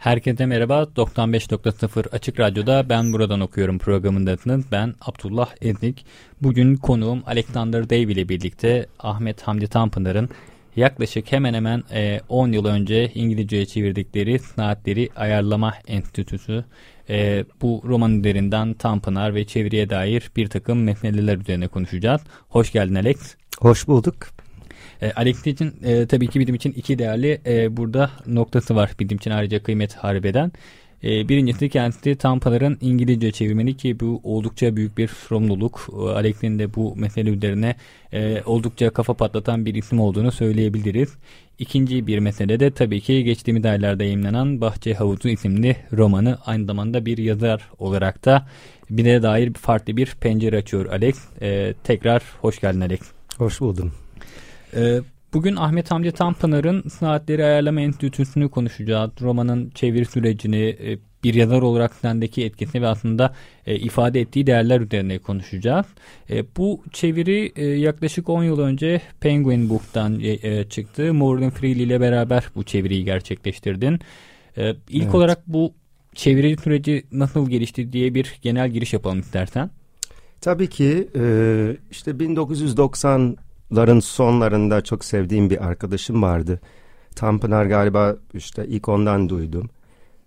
Herkese merhaba. 95.0 Açık Radyo'da Ben Buradan Okuyorum programındasınız. Ben Abdullah Eznik. Bugün konuğum Alexander Dave ile birlikte Ahmet Hamdi Tanpınar'ın yaklaşık hemen hemen 10 e, yıl önce İngilizceye çevirdikleri Saatleri Ayarlama Enstitüsü. E, bu roman üzerinden Tanpınar ve çeviriye dair bir takım meseleler üzerine konuşacağız. Hoş geldin Alex. Hoş bulduk. E, Alex için e, tabii ki bizim için iki değerli e, burada noktası var bizim için ayrıca kıymet harbeden. E, birincisi kendisi Tampalar'ın İngilizce çevirmeni ki bu oldukça büyük bir sorumluluk. E, de bu mesele üzerine e, oldukça kafa patlatan bir isim olduğunu söyleyebiliriz. İkinci bir mesele de tabii ki geçtiğimiz aylarda yayınlanan Bahçe Havuzu isimli romanı aynı zamanda bir yazar olarak da bir de dair farklı bir pencere açıyor Alex. E, tekrar hoş geldin Alex. Hoş buldum. Ee, bugün Ahmet Hamdi Tanpınar'ın Saatleri Ayarlama Enstitüsü'nü konuşacağız. Romanın çeviri sürecini, e, bir yazar olarak sendeki etkisini ve aslında e, ifade ettiği değerler üzerine konuşacağız. E, bu çeviri yaklaşık 10 yıl önce Penguin Book'tan çıktı. Morgan Freely ile beraber bu çeviriyi gerçekleştirdin. E, ilk evet. olarak bu çeviri süreci nasıl gelişti diye bir genel giriş yapalım istersen. Tabii ki işte 1990 ların sonlarında çok sevdiğim bir arkadaşım vardı. Tanpınar galiba işte ilk ondan duydum.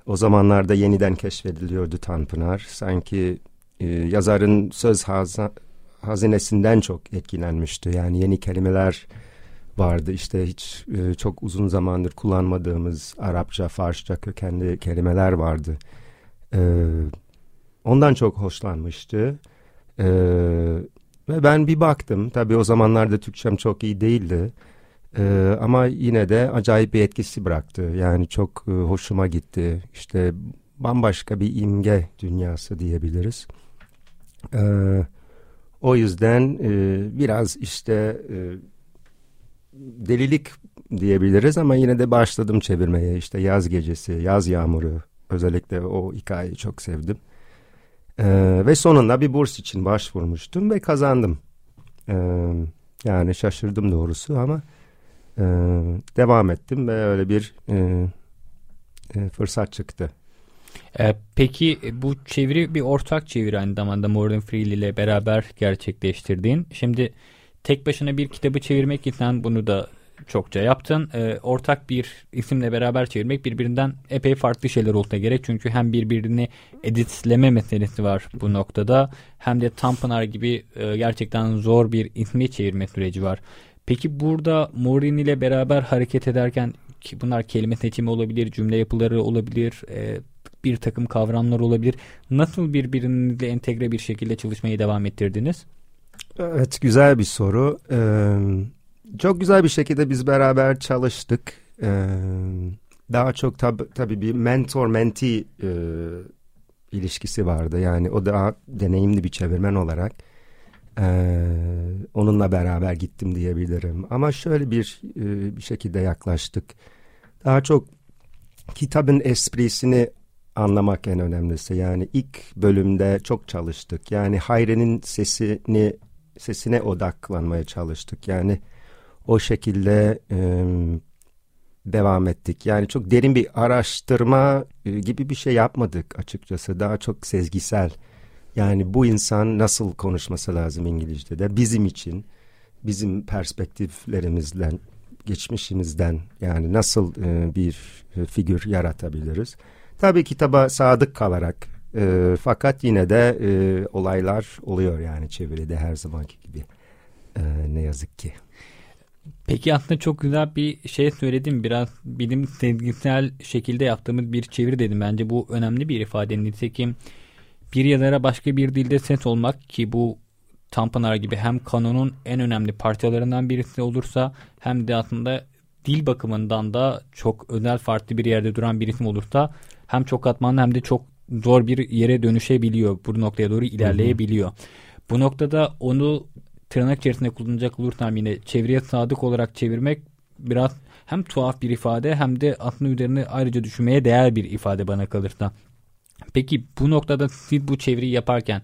O zamanlarda yeniden keşfediliyordu Tanpınar. Sanki e, yazarın söz haza, hazinesinden çok etkilenmişti. Yani yeni kelimeler vardı. İşte hiç e, çok uzun zamandır kullanmadığımız Arapça, Farsça kökenli kelimeler vardı. E, ondan çok hoşlanmıştı. E, ve ben bir baktım. Tabii o zamanlarda Türkçem çok iyi değildi. Ee, ama yine de acayip bir etkisi bıraktı. Yani çok e, hoşuma gitti. İşte bambaşka bir imge dünyası diyebiliriz. Ee, o yüzden e, biraz işte e, delilik diyebiliriz ama yine de başladım çevirmeye. İşte yaz gecesi, yaz yağmuru özellikle o hikayeyi çok sevdim. Ee, ve sonunda bir burs için başvurmuştum ve kazandım. Ee, yani şaşırdım doğrusu ama e, devam ettim ve öyle bir e, e, fırsat çıktı. Ee, peki bu çeviri bir ortak çeviri aynı zamanda Morgan Freely ile beraber gerçekleştirdiğin. Şimdi tek başına bir kitabı çevirmek için bunu da çokça yaptın. E, ortak bir isimle beraber çevirmek birbirinden epey farklı şeyler olsa gerek. Çünkü hem birbirini editleme meselesi var bu noktada. Hem de Tanpınar gibi e, gerçekten zor bir ismi çevirme süreci var. Peki burada Morin ile beraber hareket ederken ki bunlar kelime seçimi olabilir, cümle yapıları olabilir, e, bir takım kavramlar olabilir. Nasıl birbirinizle entegre bir şekilde çalışmayı devam ettirdiniz? Evet güzel bir soru. Ee, çok güzel bir şekilde biz beraber çalıştık. Ee, daha çok tab tabii bir mentor-mentee e, ilişkisi vardı. Yani o daha deneyimli bir çevirmen olarak e, onunla beraber gittim diyebilirim. Ama şöyle bir, e, bir şekilde yaklaştık. Daha çok kitabın esprisini anlamak en önemlisi. Yani ilk bölümde çok çalıştık. Yani Hayri'nin sesini sesine odaklanmaya çalıştık. Yani o şekilde e, devam ettik. Yani çok derin bir araştırma gibi bir şey yapmadık açıkçası. Daha çok sezgisel. Yani bu insan nasıl konuşması lazım İngilizce'de bizim için, bizim perspektiflerimizden, geçmişimizden yani nasıl e, bir figür yaratabiliriz. Tabii kitaba sadık kalarak e, fakat yine de e, olaylar oluyor yani çeviride her zamanki gibi e, ne yazık ki. Peki aslında çok güzel bir şey söyledim. Biraz bilim sevgisel şekilde yaptığımız bir çeviri dedim. Bence bu önemli bir ifade. Nitekim bir yazara başka bir dilde ses olmak ki bu Tanpınar gibi hem kanonun en önemli parçalarından birisi olursa hem de aslında dil bakımından da çok özel farklı bir yerde duran bir isim olursa hem çok katmanlı hem de çok zor bir yere dönüşebiliyor. Bu noktaya doğru ilerleyebiliyor. Hı hı. Bu noktada onu tırnak içerisinde kullanacak olursam yine çevreye sadık olarak çevirmek biraz hem tuhaf bir ifade hem de aslında üzerine ayrıca düşünmeye değer bir ifade bana kalırsa. Peki bu noktada siz bu çeviriyi yaparken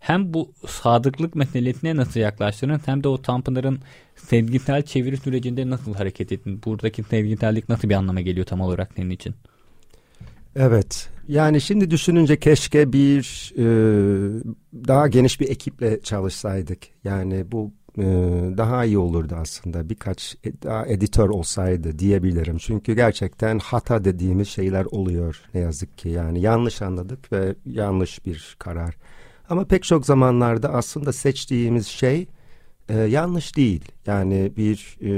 hem bu sadıklık meselesine nasıl yaklaştınız hem de o Tanpınar'ın sevgisel çeviri sürecinde nasıl hareket ettin? Buradaki sevgisellik nasıl bir anlama geliyor tam olarak senin için? Evet. Yani şimdi düşününce keşke bir e, daha geniş bir ekiple çalışsaydık. Yani bu e, daha iyi olurdu aslında. Birkaç e, daha editör olsaydı diyebilirim. Çünkü gerçekten hata dediğimiz şeyler oluyor ne yazık ki. Yani yanlış anladık ve yanlış bir karar. Ama pek çok zamanlarda aslında seçtiğimiz şey e, yanlış değil. Yani bir e,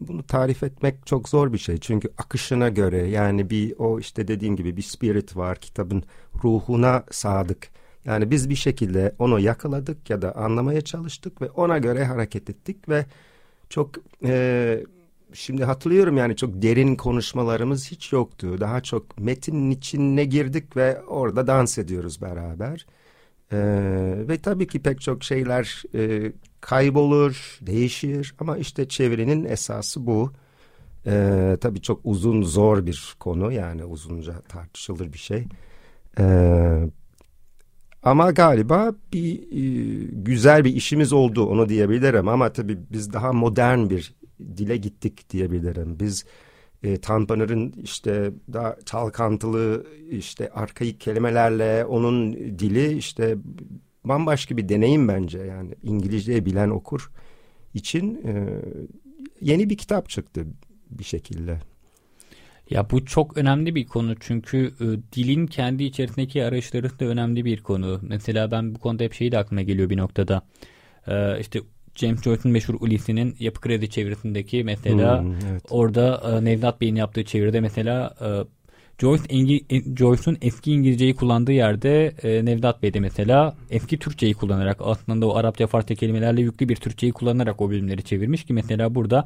bunu tarif etmek çok zor bir şey. Çünkü akışına göre yani bir o işte dediğim gibi bir spirit var kitabın ruhuna sadık. Yani biz bir şekilde onu yakaladık ya da anlamaya çalıştık ve ona göre hareket ettik ve çok e, şimdi hatırlıyorum yani çok derin konuşmalarımız hiç yoktu. Daha çok metinin içine girdik ve orada dans ediyoruz beraber. Ee, ve tabii ki pek çok şeyler e, kaybolur, değişir ama işte çevirinin esası bu. Ee, tabii çok uzun, zor bir konu yani uzunca tartışılır bir şey. Ee, ama galiba bir e, güzel bir işimiz oldu onu diyebilirim ama tabii biz daha modern bir dile gittik diyebilirim. Biz e, Tanpınar'ın işte daha çalkantılı işte arkaik kelimelerle onun dili işte bambaşka bir deneyim bence yani İngilizce bilen okur için e, yeni bir kitap çıktı bir şekilde. Ya bu çok önemli bir konu çünkü e, dilin kendi içerisindeki arayışları da önemli bir konu. Mesela ben bu konuda hep şey de aklıma geliyor bir noktada. E, işte James Joyce'un meşhur Ulysses'in yapı kredi çevirisindeki mesela hmm, evet. orada e, Nevzat Bey'in yaptığı çeviride mesela e, Joyce Engi, Joyce'un eski İngilizceyi kullandığı yerde e, Nevzat Bey de mesela eski Türkçeyi kullanarak aslında o Arapça Farsça kelimelerle yüklü bir Türkçeyi kullanarak o bölümleri çevirmiş ki mesela burada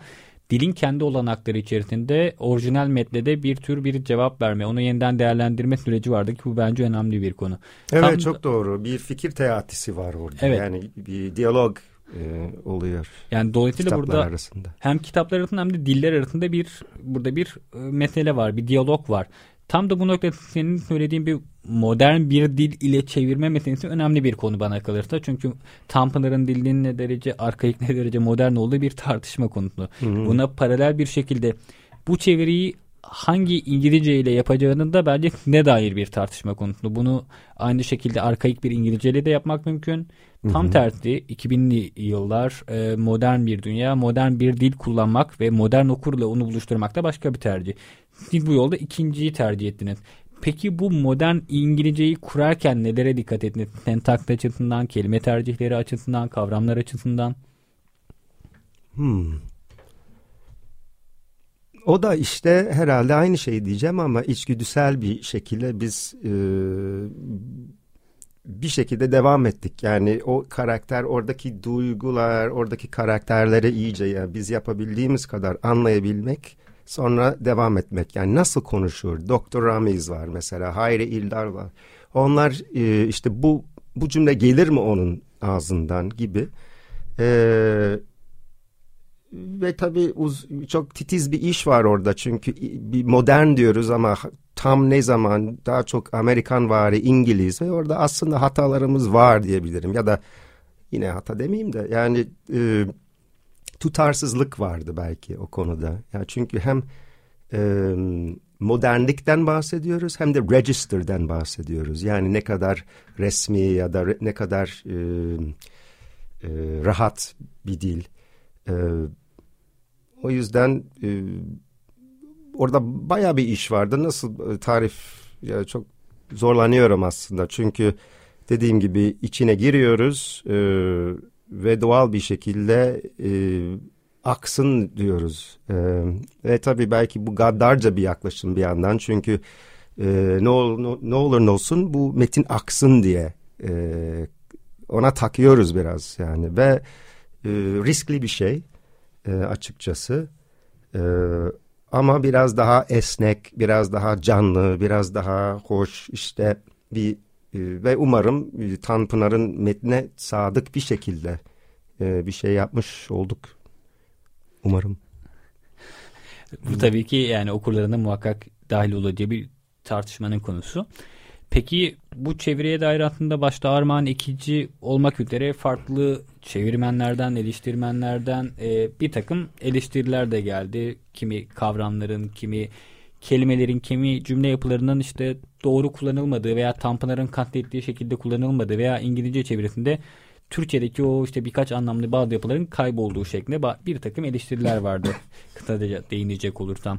dilin kendi olanakları içerisinde orijinal metnede bir tür bir cevap verme, onu yeniden değerlendirme süreci vardı ki bu bence önemli bir konu. Evet Tam, çok doğru. Bir fikir teatisi var orada. Evet. Yani bir diyalog e, oluyor. Yani dolayısıyla burada arasında. hem kitaplar arasında hem de diller arasında bir burada bir e, mesele var, bir diyalog var. Tam da bu noktada senin söylediğin bir modern bir dil ile çevirme meselesi önemli bir konu bana kalırsa. Çünkü Tanpınar'ın dilinin ne derece arkaik ne derece modern olduğu bir tartışma konusu. Buna paralel bir şekilde bu çeviriyi hangi İngilizce ile yapacağının da bence ne dair bir tartışma konusu. Bunu aynı şekilde arkaik bir İngilizce ile de yapmak mümkün. Tam tersi 2000'li yıllar e, modern bir dünya, modern bir dil kullanmak ve modern okurla onu buluşturmak da başka bir tercih. Siz bu yolda ikinciyi tercih ettiniz. Peki bu modern İngilizceyi kurarken nelere dikkat ettiniz? Sentaks açısından, kelime tercihleri açısından, kavramlar açısından? Hmm. O da işte herhalde aynı şey diyeceğim ama içgüdüsel bir şekilde biz e, bir şekilde devam ettik. Yani o karakter, oradaki duygular, oradaki karakterleri iyice ya biz yapabildiğimiz kadar anlayabilmek sonra devam etmek. Yani nasıl konuşur? Doktor Ramiz var mesela, Hayri İldar var. Onlar e, işte bu bu cümle gelir mi onun ağzından gibi. E, ve tabii uz, çok titiz bir iş var orada çünkü bir modern diyoruz ama tam ne zaman daha çok Amerikan vari İngiliz ve orada aslında hatalarımız var diyebilirim ya da yine hata demeyeyim de yani e, tutarsızlık vardı belki o konuda. Yani çünkü hem e, modernlikten bahsediyoruz hem de register'den bahsediyoruz. Yani ne kadar resmi ya da ne kadar e, e, rahat bir dil. E, o yüzden e, orada baya bir iş vardı. Nasıl e, tarif ya çok zorlanıyorum aslında. Çünkü dediğim gibi içine giriyoruz e, ve doğal bir şekilde e, aksın diyoruz. E, ve tabii belki bu gaddarca bir yaklaşım bir yandan. Çünkü e, ne, ol, ne olur ne olsun bu metin aksın diye e, ona takıyoruz biraz yani ve e, riskli bir şey e, açıkçası. E, ama biraz daha esnek, biraz daha canlı, biraz daha hoş işte bir e, ve umarım e, Tanpınar'ın metne sadık bir şekilde e, bir şey yapmış olduk. Umarım. Bu tabii ki yani okurlarına muhakkak dahil olacağı bir tartışmanın konusu. Peki bu çeviriye dair aslında başta Armağan ikinci olmak üzere farklı çevirmenlerden, eleştirmenlerden e, bir takım eleştiriler de geldi. Kimi kavramların, kimi kelimelerin, kimi cümle yapılarının işte doğru kullanılmadığı veya Tanpınar'ın katlettiği şekilde kullanılmadığı veya İngilizce çevirisinde Türkçedeki o işte birkaç anlamlı bazı yapıların kaybolduğu şeklinde bir takım eleştiriler vardı. Kısaca değinecek olursam.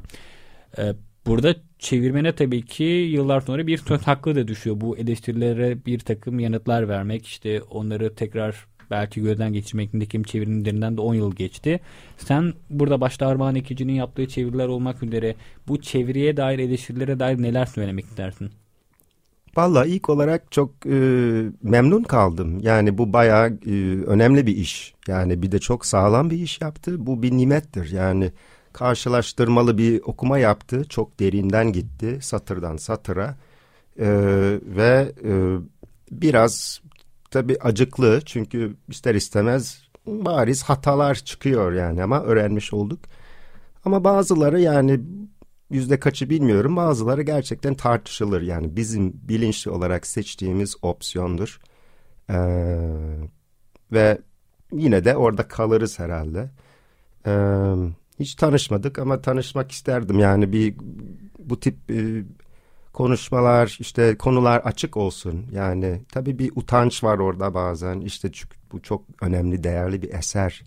Ee, burada çevirmene tabii ki yıllar sonra bir söz hakkı da düşüyor. Bu eleştirilere bir takım yanıtlar vermek işte onları tekrar belki gözden geçirmek nitekim çevirimlerinden de 10 yıl geçti. Sen burada başta Armağan Ekici'nin yaptığı çeviriler olmak üzere bu çeviriye dair eleştirilere dair neler söylemek istersin? Valla ilk olarak çok e, memnun kaldım. Yani bu bayağı e, önemli bir iş. Yani bir de çok sağlam bir iş yaptı. Bu bir nimettir. Yani karşılaştırmalı bir okuma yaptı. Çok derinden gitti satırdan satıra. E, ve e, biraz tabii acıklı çünkü ister istemez bariz hatalar çıkıyor yani ama öğrenmiş olduk. Ama bazıları yani yüzde kaçı bilmiyorum bazıları gerçekten tartışılır yani bizim bilinçli olarak seçtiğimiz opsiyondur. Ee, ve yine de orada kalırız herhalde. Ee, hiç tanışmadık ama tanışmak isterdim. Yani bir bu tip e, konuşmalar işte konular açık olsun. Yani tabii bir utanç var orada bazen. İşte çünkü bu çok önemli değerli bir eser.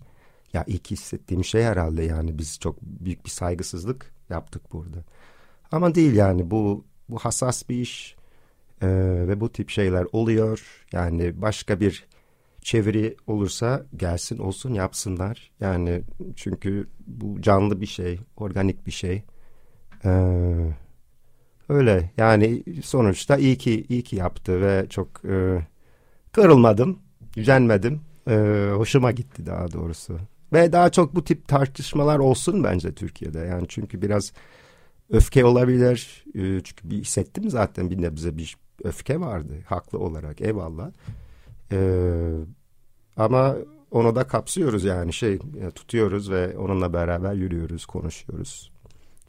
Ya ilk hissettiğim şey herhalde yani biz çok büyük bir saygısızlık yaptık burada. Ama değil yani bu bu hassas bir iş ee, ve bu tip şeyler oluyor. Yani başka bir çeviri olursa gelsin olsun yapsınlar yani çünkü bu canlı bir şey organik bir şey ee, Öyle yani sonuçta iyi ki iyi ki yaptı ve çok e, kırılmadım, gücenmedim. E, hoşuma gitti daha doğrusu. Ve daha çok bu tip tartışmalar olsun bence Türkiye'de. Yani çünkü biraz öfke olabilir. E, çünkü bir hissettim zaten bir nebze bir öfke vardı haklı olarak eyvallah. E, ama onu da kapsıyoruz yani şey tutuyoruz ve onunla beraber yürüyoruz, konuşuyoruz.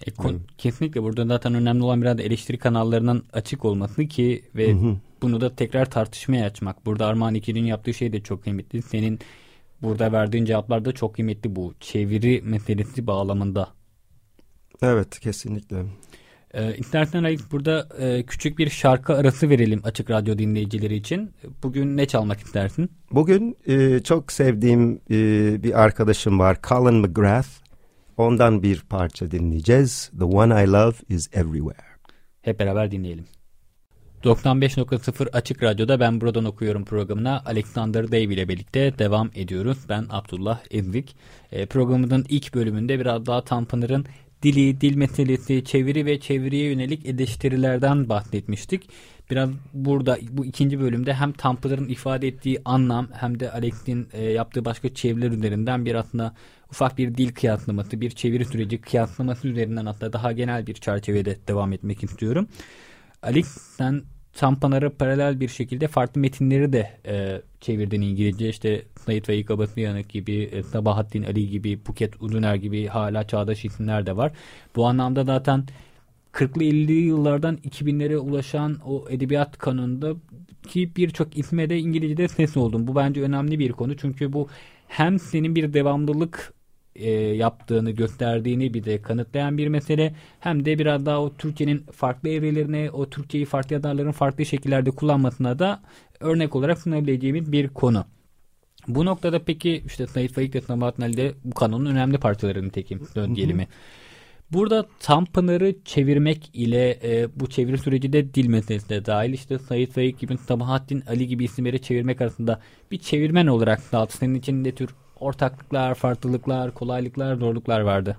E, kon- hmm. Kesinlikle burada zaten önemli olan biraz eleştiri kanallarının açık olması ki ve hmm. bunu da tekrar tartışmaya açmak. Burada Armağan İkili'nin yaptığı şey de çok kıymetli. Senin burada verdiğin cevaplar da çok kıymetli bu çeviri meselesi bağlamında. Evet kesinlikle. Ee, İnternetten Alik burada e, küçük bir şarkı arası verelim açık radyo dinleyicileri için. Bugün ne çalmak istersin? Bugün e, çok sevdiğim e, bir arkadaşım var Colin McGrath. Ondan bir parça dinleyeceğiz. The One I Love Is Everywhere. Hep beraber dinleyelim. 95.0 Açık Radyo'da Ben Buradan Okuyorum programına Alexander Dave ile birlikte devam ediyoruz. Ben Abdullah Ezvik. E, programımızın ilk bölümünde biraz daha Tanpınar'ın dili, dil meselesi, çeviri ve çeviriye yönelik eleştirilerden bahsetmiştik. Biraz burada bu ikinci bölümde hem Tanpınar'ın ifade ettiği anlam hem de Alex'in e, yaptığı başka çeviriler üzerinden bir aslında ufak bir dil kıyaslaması, bir çeviri süreci kıyaslaması üzerinden hatta daha genel bir çerçevede devam etmek istiyorum. Alex sen Sampanar'a paralel bir şekilde farklı metinleri de e, çevirdin İngilizce. İşte Said Faik Abasıyanık gibi, e, Sabahattin Ali gibi, Buket Uduner gibi hala çağdaş isimler de var. Bu anlamda zaten 40'lı 50'li yıllardan 2000'lere ulaşan o edebiyat kanonunda ki birçok isme de İngilizce'de ses oldum. Bu bence önemli bir konu. Çünkü bu hem senin bir devamlılık e, yaptığını gösterdiğini bir de kanıtlayan bir mesele. Hem de biraz daha o Türkçenin farklı evrelerine, o Türkçeyi farklı yazarların farklı şekillerde kullanmasına da örnek olarak sunabileceğimiz bir konu. Bu noktada peki işte Said Faik ve Sabahattin Ali de bu kanonun önemli parçalarını tekim diyelim mi? Burada Tanpınar'ı çevirmek ile e, bu çeviri süreci de dil meselesi de dahil. İşte Said Faik gibi Sabahattin Ali gibi isimleri çevirmek arasında bir çevirmen olarak da senin için ne tür ortaklıklar, farklılıklar, kolaylıklar, zorluklar vardı?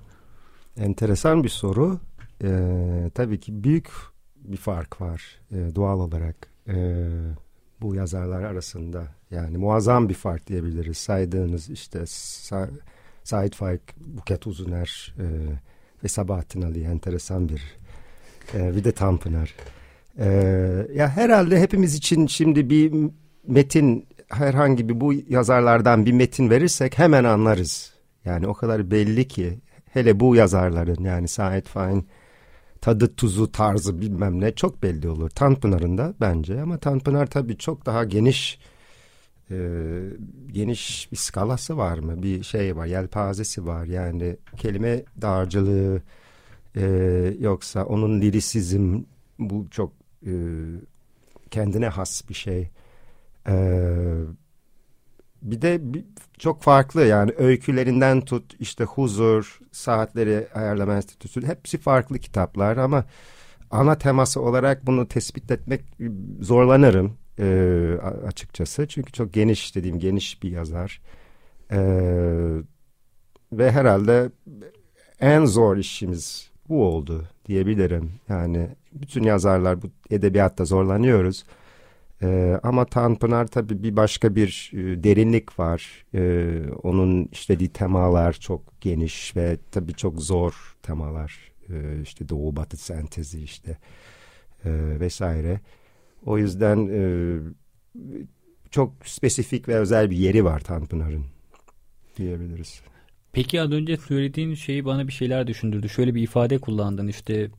Enteresan bir soru. Ee, tabii ki büyük bir fark var e, doğal olarak e, bu yazarlar arasında. Yani muazzam bir fark diyebiliriz. Saydığınız işte Sa Said Faik, Buket Uzuner e, ve Sabahattin Ali enteresan bir e, bir de Tanpınar. E, ya herhalde hepimiz için şimdi bir metin herhangi bir bu yazarlardan bir metin verirsek hemen anlarız. Yani o kadar belli ki hele bu yazarların yani Said Faik'in tadı tuzu tarzı bilmem ne çok belli olur. Tanpınar'ın da bence ama Tanpınar tabii çok daha geniş e, geniş bir skalası var mı? Bir şey var, yelpazesi var. Yani kelime dağarcılığı e, yoksa onun lirisizm bu çok e, kendine has bir şey. E, bir de bir, çok farklı yani öykülerinden tut işte huzur, saatleri ayarlama enstitüsü hepsi farklı kitaplar ama ana teması olarak bunu tespit etmek zorlanırım e, açıkçası. Çünkü çok geniş dediğim geniş bir yazar. E, ve herhalde en zor işimiz bu oldu diyebilirim. Yani bütün yazarlar bu edebiyatta zorlanıyoruz. Ee, ama Tanpınar tabii bir başka bir e, derinlik var. Ee, onun işlediği temalar çok geniş ve tabii çok zor temalar. Ee, işte Doğu Batı sentezi işte e, vesaire. O yüzden e, çok spesifik ve özel bir yeri var Tanpınar'ın diyebiliriz. Peki az önce söylediğin şeyi bana bir şeyler düşündürdü. Şöyle bir ifade kullandın işte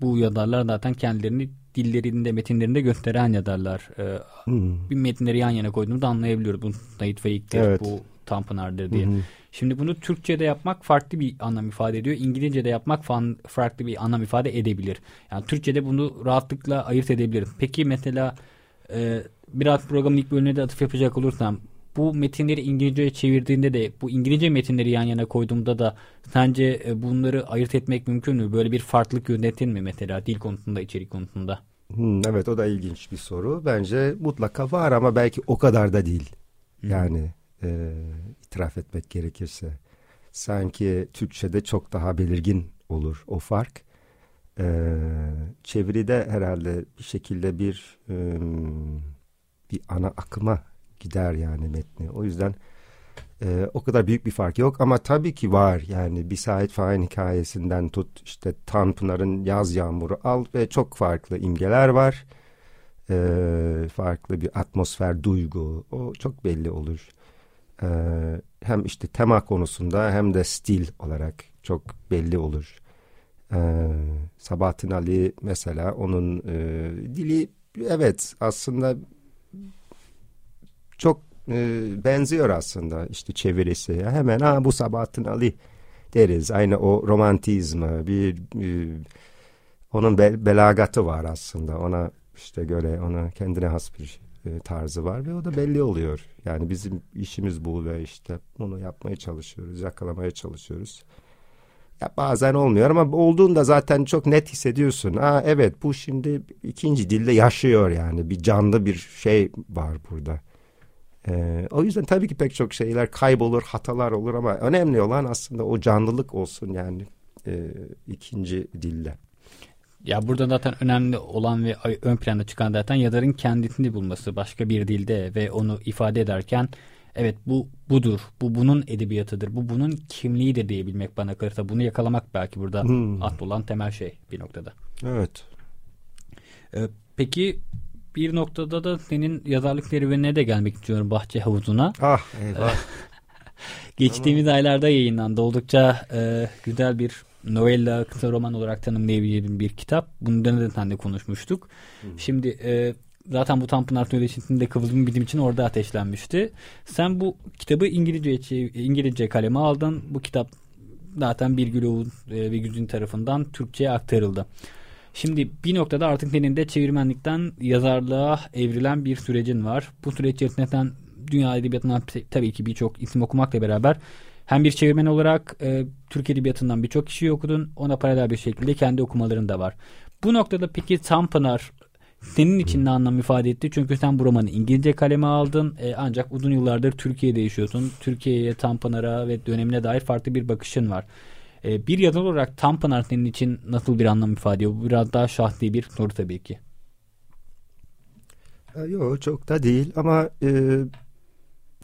bu yazarlar zaten kendilerini dillerinde metinlerinde gösteren yazarlar. Ee, hmm. Bir metinleri yan yana koyduğumda anlayabiliyoruz. Bu Nait Faik'tir, evet. bu Tanpınar'dır diye. Hmm. Şimdi bunu Türkçe'de yapmak farklı bir anlam ifade ediyor. İngilizce'de yapmak farklı bir anlam ifade edebilir. Yani Türkçe'de bunu rahatlıkla ayırt edebiliriz. Peki mesela e, biraz programın ilk bölümüne de atıf yapacak olursam bu metinleri İngilizce'ye çevirdiğinde de bu İngilizce metinleri yan yana koyduğumda da sence e, bunları ayırt etmek mümkün mü? Böyle bir farklılık yönetin mi mesela dil konusunda, içerik konusunda? Hmm, evet o da ilginç bir soru. Bence mutlaka var ama belki o kadar da değil. Yani e, itiraf etmek gerekirse. Sanki Türkçe'de çok daha belirgin olur o fark. E, çeviride herhalde bir şekilde bir e, bir ana akıma gider yani metni. O yüzden e, o kadar büyük bir fark yok ama tabii ki var yani bir Said Fahin hikayesinden tut işte Tanpınar'ın Yaz Yağmuru al ve çok farklı imgeler var. E, farklı bir atmosfer, duygu o çok belli olur. E, hem işte tema konusunda hem de stil olarak çok belli olur. E, Sabahattin Ali mesela onun e, dili evet aslında çok e, benziyor aslında işte çevirisi. Ya. Hemen ha bu Sabahattin Ali deriz. Aynı o romantizmi bir e, onun be, belagatı var aslında. Ona işte göre ona kendine has bir e, tarzı var ve o da belli oluyor. Yani bizim işimiz bu ve işte bunu yapmaya çalışıyoruz, yakalamaya çalışıyoruz. Ya bazen olmuyor ama olduğunda zaten çok net hissediyorsun. Ha evet bu şimdi ikinci dilde yaşıyor yani bir canlı bir şey var burada. Ee, o yüzden tabii ki pek çok şeyler kaybolur, hatalar olur ama önemli olan aslında o canlılık olsun yani e, ikinci dille. Ya burada zaten önemli olan ve ön planda çıkan zaten yazarın kendisini bulması başka bir dilde ve onu ifade ederken evet bu budur, bu bunun edebiyatıdır, bu bunun kimliğidir diyebilmek bana kalırsa bunu yakalamak belki burada hmm. at olan temel şey bir noktada. Evet. Ee, peki bir noktada da senin yazarlık serüvenine de gelmek istiyorum Bahçe Havuzu'na. Ah eyvah. Geçtiğimiz tamam. aylarda yayınlandı. Oldukça e, güzel bir novella, kısa roman olarak tanımlayabileceğim bir kitap. Bundan da sen de konuşmuştuk. Hmm. Şimdi e, zaten bu Tanpınar Söyleşisi'nde kıvılcım bizim için orada ateşlenmişti. Sen bu kitabı İngilizce İngilizce kaleme aldın. Bu kitap zaten Birgül Oğuz e, ve Güzin tarafından Türkçe'ye aktarıldı. Şimdi bir noktada artık senin de çevirmenlikten yazarlığa evrilen bir sürecin var. Bu süreç içerisinde sen dünya edebiyatından tabii ki birçok isim okumakla beraber hem bir çevirmen olarak e, Türk edebiyatından birçok kişiyi okudun. Ona paralel bir şekilde kendi okumaların da var. Bu noktada peki Tanpınar senin için ne anlam ifade etti? Çünkü sen bu romanı İngilizce kaleme aldın. E, ancak uzun yıllardır Türkiye'de yaşıyorsun. Türkiye'ye, Tanpınar'a ve dönemine dair farklı bir bakışın var. E, bir yazar olarak Tanpınar senin için nasıl bir anlam ifade ediyor? Bu biraz daha şahsi bir soru tabii ki. Yok çok da değil ama e,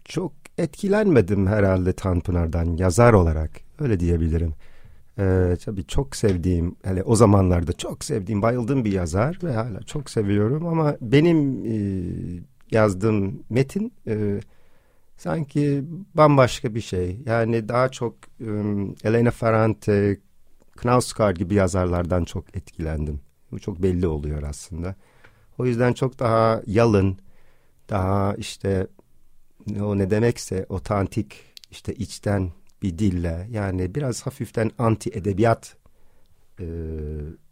çok etkilenmedim herhalde Tanpınar'dan yazar olarak. Öyle diyebilirim. Ee, tabii çok sevdiğim, hele o zamanlarda çok sevdiğim, bayıldığım bir yazar ve hala çok seviyorum ama benim e, yazdığım metin e, sanki bambaşka bir şey. Yani daha çok e, Elena Ferrante, Knausgaard gibi yazarlardan çok etkilendim. Bu çok belli oluyor aslında. O yüzden çok daha yalın, daha işte o ne demekse otantik, işte içten bir dille yani biraz hafiften anti edebiyat e,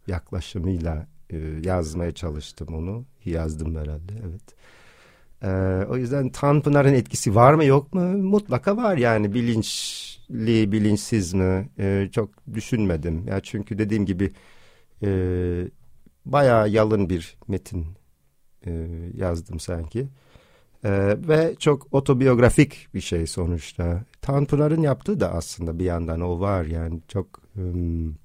yaklaşımıyla e, yazmaya çalıştım onu. Yazdım herhalde evet. E, o yüzden Tanpınar'ın etkisi var mı yok mu? Mutlaka var yani bilinçli bilinçsiz mi? E, çok düşünmedim. Ya çünkü dediğim gibi e, bayağı yalın bir metin e, yazdım sanki. Ee, ve çok otobiyografik bir şey sonuçta. Tanpınar'ın yaptığı da aslında bir yandan o var yani çok um,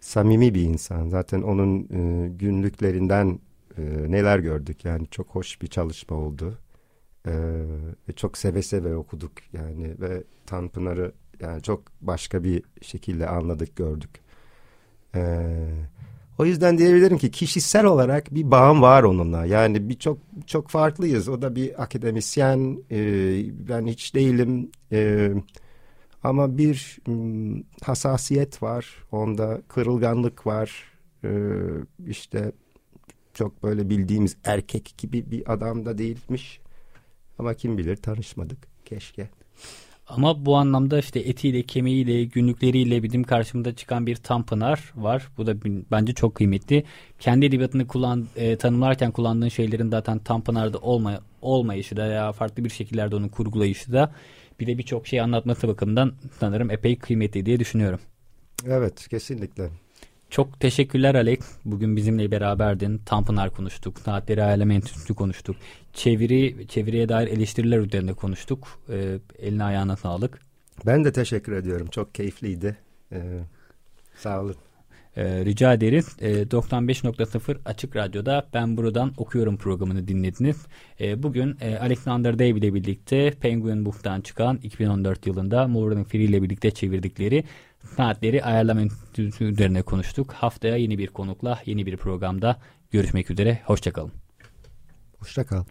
samimi bir insan. Zaten onun e, günlüklerinden e, neler gördük yani çok hoş bir çalışma oldu. E, ve çok seve seve okuduk yani ve Tanpınar'ı yani çok başka bir şekilde anladık gördük. Evet o yüzden diyebilirim ki kişisel olarak bir bağım var onunla. Yani bir çok çok farklıyız. O da bir akademisyen, e, ben hiç değilim. E, ama bir m, hassasiyet var, onda kırılganlık var. E, işte çok böyle bildiğimiz erkek gibi bir adam da değilmiş. Ama kim bilir tanışmadık keşke. Ama bu anlamda işte etiyle, kemiğiyle, günlükleriyle bizim karşımıza çıkan bir Tanpınar var. Bu da bence çok kıymetli. Kendi edebiyatını kullan, e, tanımlarken kullandığın şeylerin zaten Tanpınar'da olma, olmayışı da ya farklı bir şekillerde onu kurgulayışı da bir de birçok şey anlatması bakımından sanırım epey kıymetli diye düşünüyorum. Evet kesinlikle. Çok teşekkürler Alek. Bugün bizimle beraberdin. Tanpınar konuştuk. Saatleri Ayarlama Enstitüsü konuştuk. Çeviri, çeviriye dair eleştiriler üzerinde konuştuk. Ee, eline ayağına sağlık. Ben de teşekkür ediyorum. Çok keyifliydi. Ee, sağ olun. Ee, rica ederiz. Ee, 95.0 Açık Radyo'da Ben Buradan Okuyorum programını dinlediniz. Ee, bugün e, Alexander Day ile birlikte Penguin Book'tan çıkan 2014 yılında Morgan Free ile birlikte çevirdikleri saatleri ayarlama üzerine konuştuk. Haftaya yeni bir konukla, yeni bir programda görüşmek üzere. Hoşçakalın. Hoşçakal.